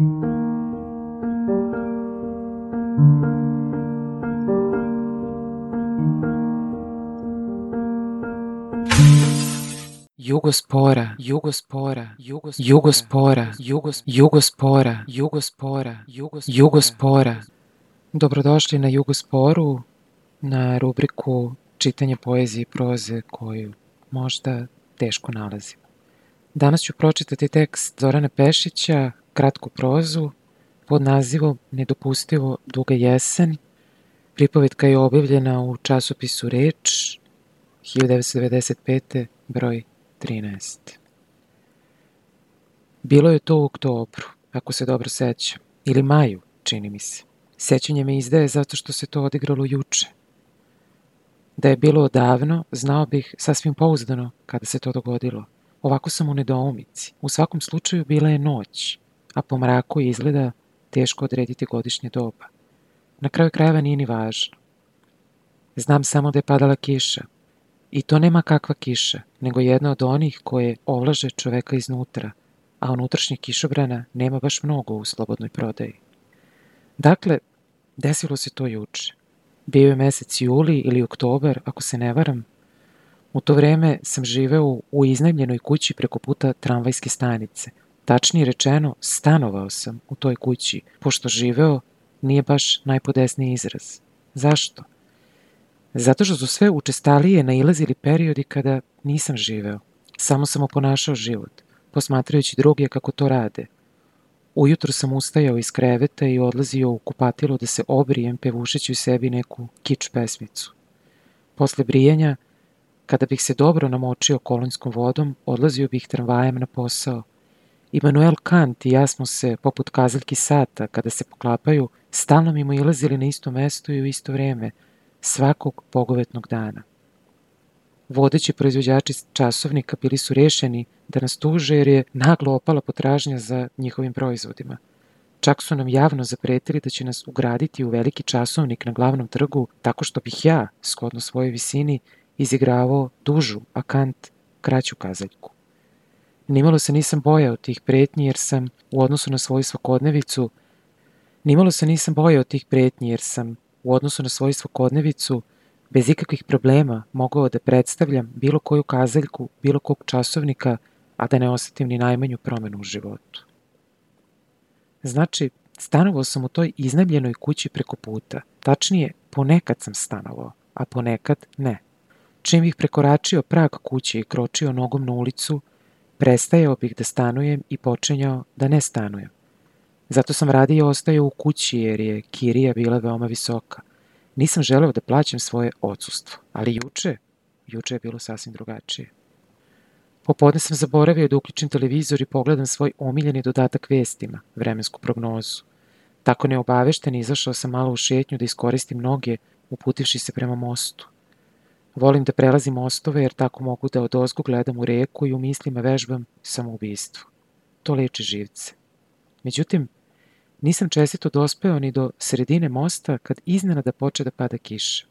Jugospora, Jugospora, Jugos, Jugospora, Jugos, Jugospora, Jugospora, Jugos, Jugospora. Dobrodošli na Jugosporu, na rubriku čitanje poezije i proze koju možda teško nalazimo. Danas ću pročitati tekst Zorana Pešića, kratku prozu, pod nazivom Nedopustivo duga jesen. Pripovetka je objavljena u časopisu Reč 1995. broj 13. Bilo je to u oktobru, ako se dobro sećam, ili maju, čini mi se. Sećanje me izdaje zato što se to odigralo juče. Da je bilo odavno, znao bih sasvim pouzdano kada se to dogodilo. Ovako sam u nedoumici. U svakom slučaju bila je noć, a po mraku izgleda teško odrediti godišnje doba. Na kraju krajeva nije ni važno. Znam samo da je padala kiša, I to nema kakva kiša, nego jedna od onih koje ovlaže čoveka iznutra, a unutrašnjih kišobrana nema baš mnogo u slobodnoj prodaji. Dakle, desilo se to juče. Bio je mesec juli ili oktober, ako se ne varam. U to vreme sam živeo u iznajmljenoj kući preko puta tramvajske stanice. Tačnije rečeno, stanovao sam u toj kući, pošto živeo nije baš najpodesniji izraz. Zašto? Zato što su sve učestalije nailazili periodi kada nisam živeo. Samo sam oponašao život, posmatrajući druge kako to rade. Ujutro sam ustajao iz kreveta i odlazio u kupatilo da se obrijem pevušeći u sebi neku kič pesmicu. Posle brijanja, kada bih se dobro namočio kolonskom vodom, odlazio bih tramvajem na posao. Immanuel Kant i ja smo se, poput kazaljki sata, kada se poklapaju, stalno mimo ilazili na isto mesto i u isto vreme – svakog bogovetnog dana. Vodeći proizvođači časovnika bili su rešeni da nas tuže jer je naglo opala potražnja za njihovim proizvodima. Čak su nam javno zapretili da će nas ugraditi u veliki časovnik na glavnom trgu tako što bih ja, shodno svojoj visini, izigravao dužu, a Kant kraću kazaljku. Nimalo se nisam bojao tih pretnji jer sam u odnosu na svoju svakodnevicu Nimalo se nisam bojao tih pretnji jer sam u odnosu na svoju svakodnevicu, bez ikakvih problema mogao da predstavljam bilo koju kazaljku, bilo kog časovnika, a da ne osetim ni najmanju promenu u životu. Znači, stanovao sam u toj iznajmljenoj kući preko puta. Tačnije, ponekad sam stanovao, a ponekad ne. Čim bih prekoračio prag kuće i kročio nogom na ulicu, prestajao bih da stanujem i počinjao da ne stanujem. Zato sam radije ostao u kući jer je kirija bila veoma visoka. Nisam želeo da plaćam svoje odsustvo, ali juče, juče je bilo sasvim drugačije. Popodne sam zaboravio da uključim televizor i pogledam svoj omiljeni dodatak vestima, vremensku prognozu. Tako neobavešten izašao sam malo u šetnju da iskoristim noge, uputivši se prema mostu. Volim da prelazim mostove jer tako mogu da od ozgu gledam u reku i u mislima vežbam samoubistvo. To leči živce. Međutim, Nisam čestito dospeo ni do sredine mosta kad iznenada poče da pada kiša.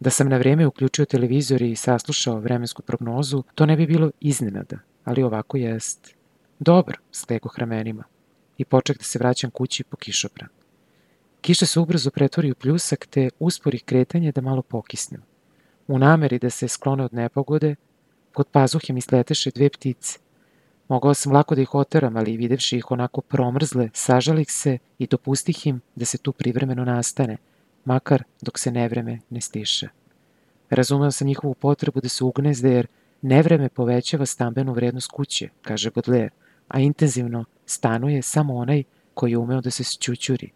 Da sam na vreme uključio televizor i saslušao vremensku prognozu, to ne bi bilo iznenada, ali ovako jest. Dobro, stego ramenima i poček da se vraćam kući po kišobran. Kiša se ubrzo pretvori u pljusak te uspori kretanje da malo pokisnem. U nameri da se sklone od nepogode, kod pazuhe mi sleteše dve ptice – Mogao sam lako da ih oteram, ali videvši ih onako promrzle, sažalih se i dopustih im da se tu privremeno nastane, makar dok se nevreme ne stiše. Razumeo sam njihovu potrebu da se ugnezde jer nevreme povećava stambenu vrednost kuće, kaže Baudelaire, a intenzivno stanuje samo onaj koji je umeo da se sćućuri,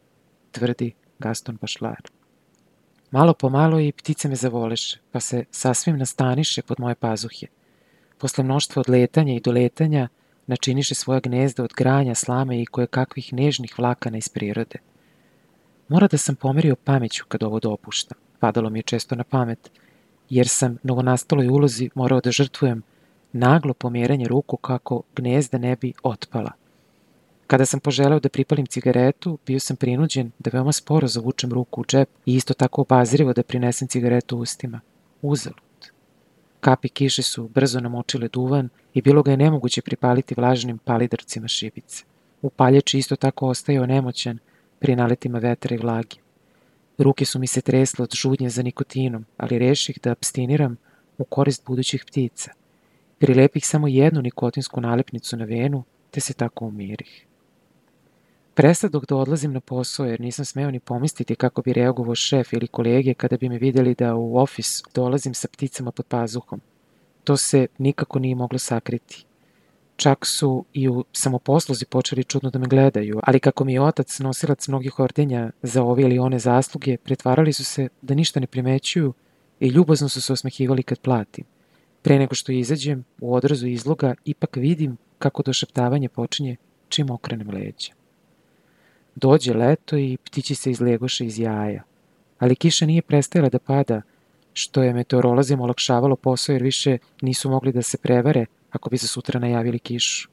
tvrdi Gaston Bachelard. Malo po malo i ptice me zavoleše, pa se sasvim nastaniše pod moje pazuhje. Posle mnoštva odletanja i doletanja, načiniše svoja gnezda od granja, slame i koje kakvih nežnih vlakana iz prirode. Mora da sam pomerio pameću kad ovo dopuštam. Padalo mi je često na pamet, jer sam novonastaloj ulozi morao da žrtvujem naglo pomjeranje ruku kako gnezda ne bi otpala. Kada sam poželeo da pripalim cigaretu, bio sam prinuđen da veoma sporo zavučem ruku u džep i isto tako obazirivo da prinesem cigaretu ustima. Uzelo. Kapi kiše su brzo namočile duvan i bilo ga je nemoguće pripaliti vlažnim palidrcima šibice. U palječi isto tako ostajao nemoćan pri naletima vetra i vlagi. Ruke su mi se tresle od žudnje za nikotinom, ali reših da abstiniram u korist budućih ptica. Prilepih samo jednu nikotinsku nalepnicu na venu, te se tako umirih. Presadog da odlazim na posao jer nisam smeo ni pomisliti kako bi reagovao šef ili kolege kada bi me videli da u ofis dolazim sa pticama pod pazuhom. To se nikako nije moglo sakriti. Čak su i u samoposluzi počeli čudno da me gledaju, ali kako mi je otac nosilac mnogih ordenja za ove ili one zasluge, pretvarali su se da ništa ne primećuju i ljubazno su se osmehivali kad platim. Pre nego što izađem, u odrazu izloga ipak vidim kako došaptavanje počinje čim okrenem leđa. Dođe leto i ptići se izlegoše iz jaja, ali kiša nije prestajala da pada, što je meteorolozima olakšavalo posao jer više nisu mogli da se prevare ako bi se sutra najavili kišu.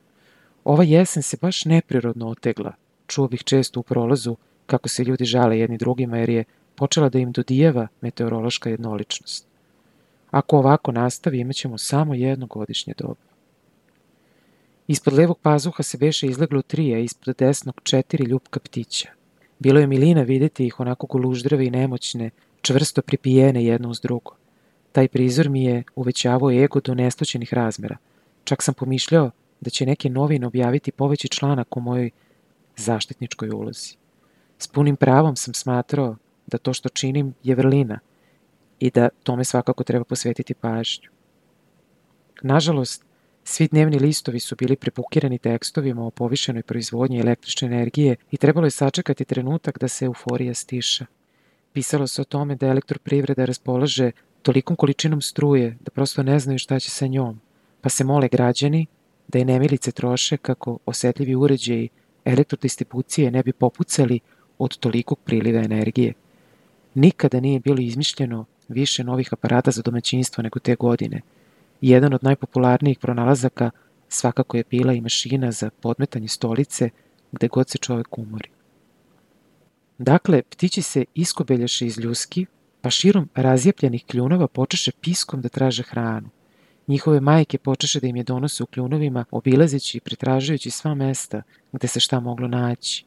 Ova jesen se baš neprirodno otegla. Čuo bih često u prolazu kako se ljudi žale jedni drugima jer je počela da im dodijeva meteorološka jednoličnost. Ako ovako nastavi, imaćemo samo jedno godišnje dobu. Ispod levog pazuha se beše izleglo tri, a ispod desnog četiri ljubka ptića. Bilo je milina videti ih onako goluždrave i nemoćne, čvrsto pripijene jedno uz drugo. Taj prizor mi je uvećavao ego do nestoćenih razmera. Čak sam pomišljao da će neke novine objaviti poveći članak u mojoj zaštitničkoj ulozi. S punim pravom sam smatrao da to što činim je vrlina i da tome svakako treba posvetiti pažnju. Nažalost, svi dnevni listovi su bili prepukirani tekstovima o povišenoj proizvodnji električne energije i trebalo je sačekati trenutak da se euforija stiša. Pisalo se o tome da elektroprivreda raspolaže tolikom količinom struje da prosto ne znaju šta će sa njom, pa se mole građani da je nemilice troše kako osetljivi uređaji elektrodistribucije ne bi popucali od tolikog priliva energije. Nikada nije bilo izmišljeno više novih aparata za domaćinstvo nego te godine. Jedan od najpopularnijih pronalazaka svakako je bila i mašina za podmetanje stolice gde god se čovek umori. Dakle, ptići se iskobeljaše iz ljuski, pa širom razjepljenih kljunova počeše piskom da traže hranu. Njihove majke počeše da im je donose u kljunovima, obilazeći i pretražujući sva mesta gde se šta moglo naći.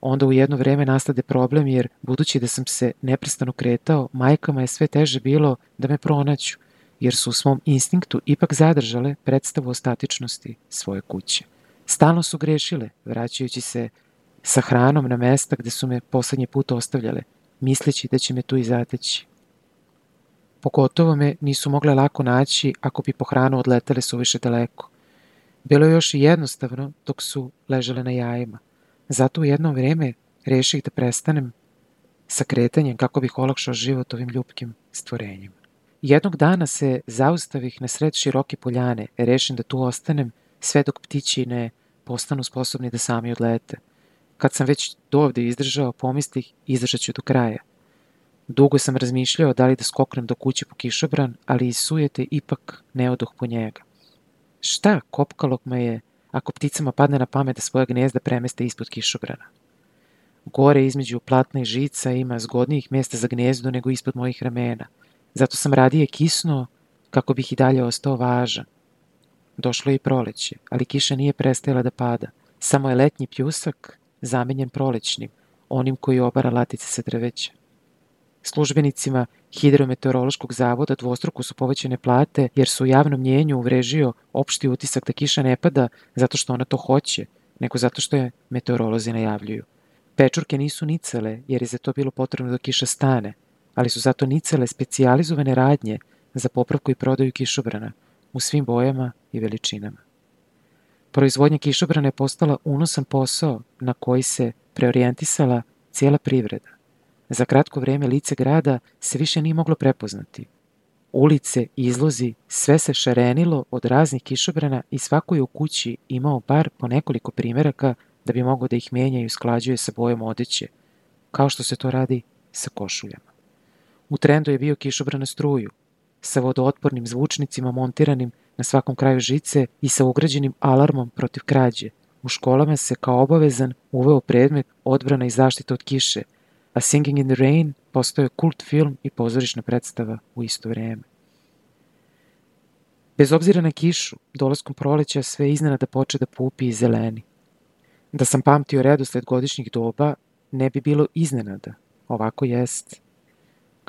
Onda u jedno vreme nastade problem jer, budući da sam se neprestano kretao, majkama je sve teže bilo da me pronaću, jer su u svom instinktu ipak zadržale predstavu o statičnosti svoje kuće. Stalno su grešile, vraćajući se sa hranom na mesta gde su me poslednji put ostavljale, misleći da će me tu i zateći. Pogotovo me nisu mogle lako naći ako bi po hranu odletele suviše daleko. Bilo je još i jednostavno dok su ležale na jajima. Zato u jedno vreme reših da prestanem sa kretanjem kako bih olakšao život ovim ljubkim stvorenjima. Jednog dana se zaustavih na sred široke poljane, rešim da tu ostanem sve dok ptići ne postanu sposobni da sami odlete – Kad sam već dovde izdržao, pomislih, izdržat ću do kraja. Dugo sam razmišljao da li da skoknem do kuće po kišobran, ali iz sujete ipak ne odoh po njega. Šta kopkalog me je ako pticama padne na pamet da svoja gnezda premeste ispod kišobrana? Gore između platna i žica ima zgodnijih mesta za gnezdo nego ispod mojih ramena. Zato sam radije kisnuo kako bih i dalje ostao važan. Došlo je i proleće, ali kiša nije prestajala da pada. Samo je letnji pljusak zamenjen prolećnim, onim koji obara latice sa drveća. Službenicima Hidrometeorološkog zavoda dvostruko su povećane plate jer su u javnom mnjenju uvrežio opšti utisak da kiša ne pada zato što ona to hoće, nego zato što je meteorolozi najavljuju. Pečurke nisu nicele jer je za to bilo potrebno da kiša stane, ali su zato nicele specijalizovane radnje za popravku i prodaju kišobrana u svim bojama i veličinama. Proizvodnja kišobrana je postala unosan posao na koji se preorijentisala cijela privreda. Za kratko vreme lice grada se više nije moglo prepoznati. Ulice, izlozi, sve se šarenilo od raznih kišobrana i svako je u kući imao bar po nekoliko primeraka da bi mogao da ih menja i usklađuje sa bojom odeće, kao što se to radi sa košuljama. U trendu je bio kišobran na struju, sa vodootpornim zvučnicima montiranim na svakom kraju žice i sa ugrađenim alarmom protiv krađe. U školama se kao obavezan uveo predmet odbrana i zaštita od kiše, a Singing in the Rain postoje kult film i pozorišna predstava u isto vreme. Bez obzira na kišu, dolaskom proleća sve iznenada poče da pupi i zeleni. Da sam pamtio redosled godišnjih doba, ne bi bilo iznenada. Ovako jest.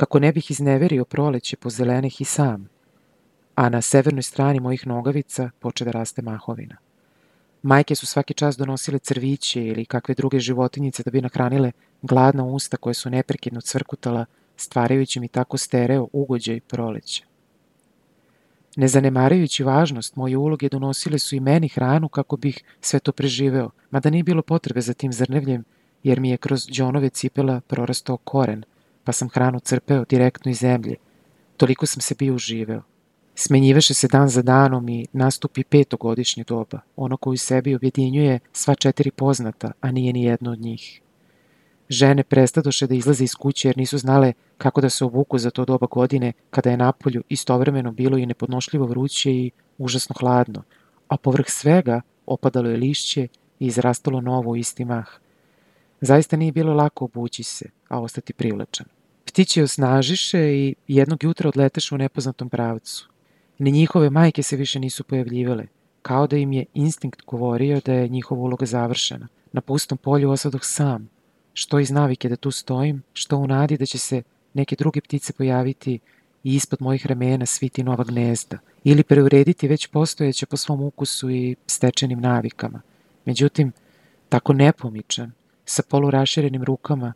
Kako ne bih izneverio proleće po zelenih i sam, a na severnoj strani mojih nogavica poče da raste mahovina. Majke su svaki čas donosile crviće ili kakve druge životinjice da bi nahranile gladna usta koje su neprekidno cvrkutala, stvarajući mi tako stereo ugođaj proleća. Ne zanemarujući važnost, moje uloge donosile su i meni hranu kako bih sve to preživeo, mada nije bilo potrebe za tim zrnevljem, jer mi je kroz džonove cipela prorastao koren, pa sam hranu crpeo direktno iz zemlje. Toliko sam se bio uživeo. Smenjiveše se dan za danom i nastupi petogodišnje doba, ono koju sebi objedinjuje sva četiri poznata, a nije ni jedno od njih. Žene prestadoše da izlaze iz kuće jer nisu znale kako da se obuku za to doba godine kada je napolju istovremeno bilo i nepodnošljivo vruće i užasno hladno, a povrh svega opadalo je lišće i izrastalo novo isti mah. Zaista nije bilo lako obući se, a ostati privlačan. Ptići osnažiše i jednog jutra odleteše u nepoznatom pravcu. Ni njihove majke se više nisu pojavljivale, kao da im je instinkt govorio da je njihova uloga završena. Na pustom polju osadoh sam, što iz navike da tu stojim, što u nadi da će se neke druge ptice pojaviti i ispod mojih ramena sviti nova gnezda, ili preurediti već postojeće po svom ukusu i stečenim navikama. Međutim, tako nepomičan, sa poluraširenim rukama,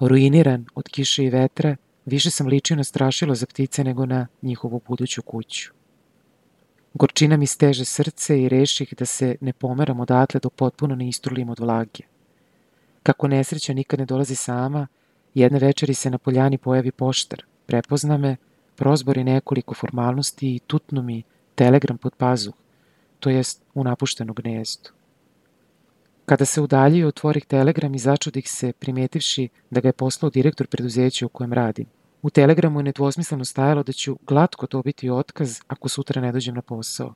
ruiniran od kiše i vetra, više sam ličio na strašilo za ptice nego na njihovu buduću kuću. Gorčina mi steže srce i reših da se ne pomeram odatle dok potpuno ne istrulim od vlage. Kako nesreća nikad ne dolazi sama, jedne večeri se na poljani pojavi poštar, prepozna me, prozbori nekoliko formalnosti i tutnu mi telegram pod pazuh, to jest u napuštenu gnezdu. Kada se udaljio, otvorih telegram i začudih se, primetivši da ga je poslao direktor preduzeća u kojem radim. U telegramu je nedvosmisleno stajalo da ću glatko dobiti otkaz ako sutra ne dođem na posao.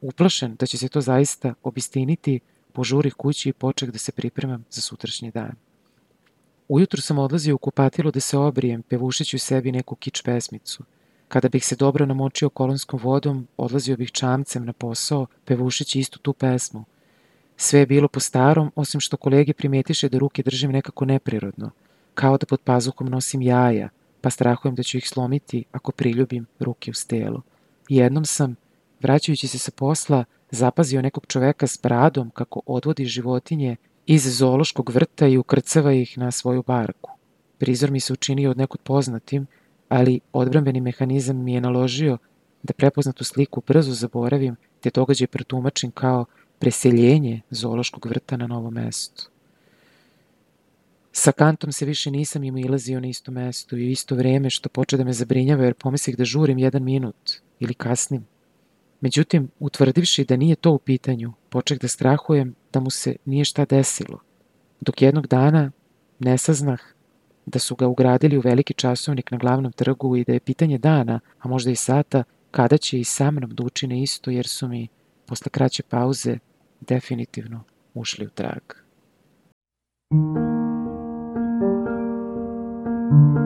Uplašen da će se to zaista obistiniti, požurih kući i poček da se pripremam za sutrašnji dan. Ujutru sam odlazio u kupatilo da se obrijem, pevušeći u sebi neku kič pesmicu. Kada bih se dobro namočio kolonskom vodom, odlazio bih čamcem na posao, pevušeći istu tu pesmu. Sve je bilo po starom, osim što kolege primetiše da ruke držim nekako neprirodno, kao da pod pazuhom nosim jaja, pa strahujem da ću ih slomiti ako priljubim ruke u stelu. Jednom sam, vraćajući se sa posla, zapazio nekog čoveka s bradom kako odvodi životinje iz zoološkog vrta i ukrcava ih na svoju barku. Prizor mi se učinio od nekud poznatim, ali odbrambeni mehanizam mi je naložio da prepoznatu sliku brzo zaboravim te događaj pretumačim kao preseljenje zoološkog vrta na novo mesto. Sa kantom se više nisam im ilazio na isto mesto i isto vreme što poče da me zabrinjava jer pomislih da žurim jedan minut ili kasnim. Međutim, utvrdivši da nije to u pitanju, počeh da strahujem da mu se nije šta desilo, dok jednog dana ne saznah da su ga ugradili u veliki časovnik na glavnom trgu i da je pitanje dana, a možda i sata, kada će i sa mnom da učine isto jer su mi, posle kraće pauze definitivno ušli u trag. Thank you.